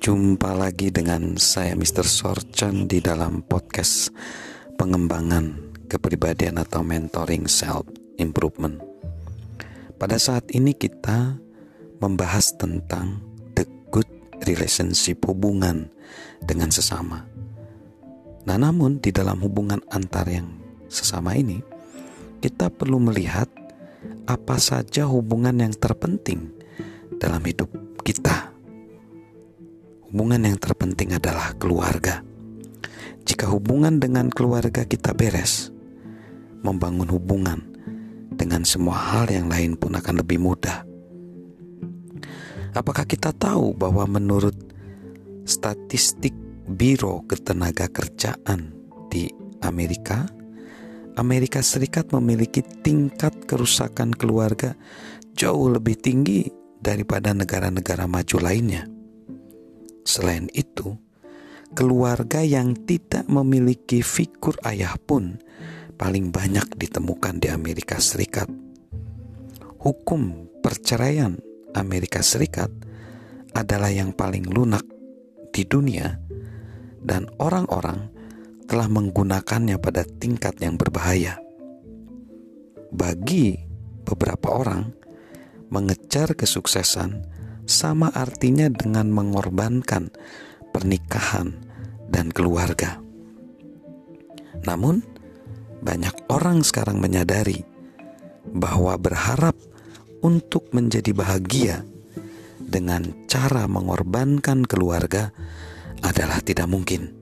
Jumpa lagi dengan saya Mr. Sorchan di dalam podcast pengembangan kepribadian atau mentoring self improvement. Pada saat ini kita membahas tentang the good relationship hubungan dengan sesama. Nah, namun di dalam hubungan antar yang sesama ini kita perlu melihat apa saja hubungan yang terpenting dalam hidup kita hubungan yang terpenting adalah keluarga. Jika hubungan dengan keluarga kita beres, membangun hubungan dengan semua hal yang lain pun akan lebih mudah. Apakah kita tahu bahwa menurut statistik Biro Ketenaga Kerjaan di Amerika, Amerika Serikat memiliki tingkat kerusakan keluarga jauh lebih tinggi daripada negara-negara maju lainnya. Selain itu, keluarga yang tidak memiliki figur ayah pun paling banyak ditemukan di Amerika Serikat. Hukum perceraian Amerika Serikat adalah yang paling lunak di dunia, dan orang-orang telah menggunakannya pada tingkat yang berbahaya. Bagi beberapa orang, mengejar kesuksesan sama artinya dengan mengorbankan pernikahan dan keluarga. Namun, banyak orang sekarang menyadari bahwa berharap untuk menjadi bahagia dengan cara mengorbankan keluarga adalah tidak mungkin.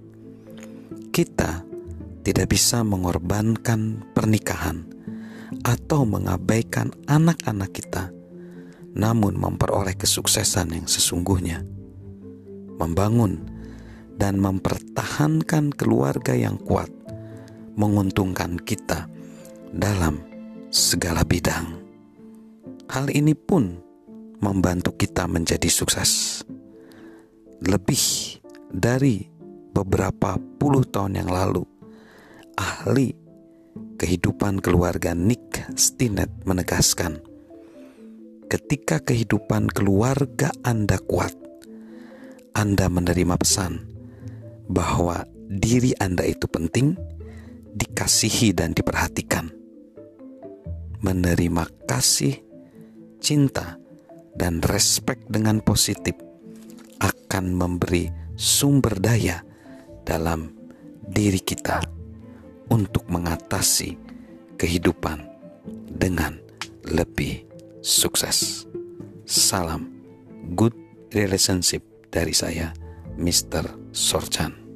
Kita tidak bisa mengorbankan pernikahan atau mengabaikan anak-anak kita namun memperoleh kesuksesan yang sesungguhnya. Membangun dan mempertahankan keluarga yang kuat menguntungkan kita dalam segala bidang. Hal ini pun membantu kita menjadi sukses. Lebih dari beberapa puluh tahun yang lalu, ahli kehidupan keluarga Nick Stinnett menegaskan ketika kehidupan keluarga Anda kuat, Anda menerima pesan bahwa diri Anda itu penting, dikasihi, dan diperhatikan. Menerima kasih, cinta, dan respek dengan positif akan memberi sumber daya dalam diri kita untuk mengatasi kehidupan dengan lebih sukses. Salam good relationship dari saya, Mr. Sorchan.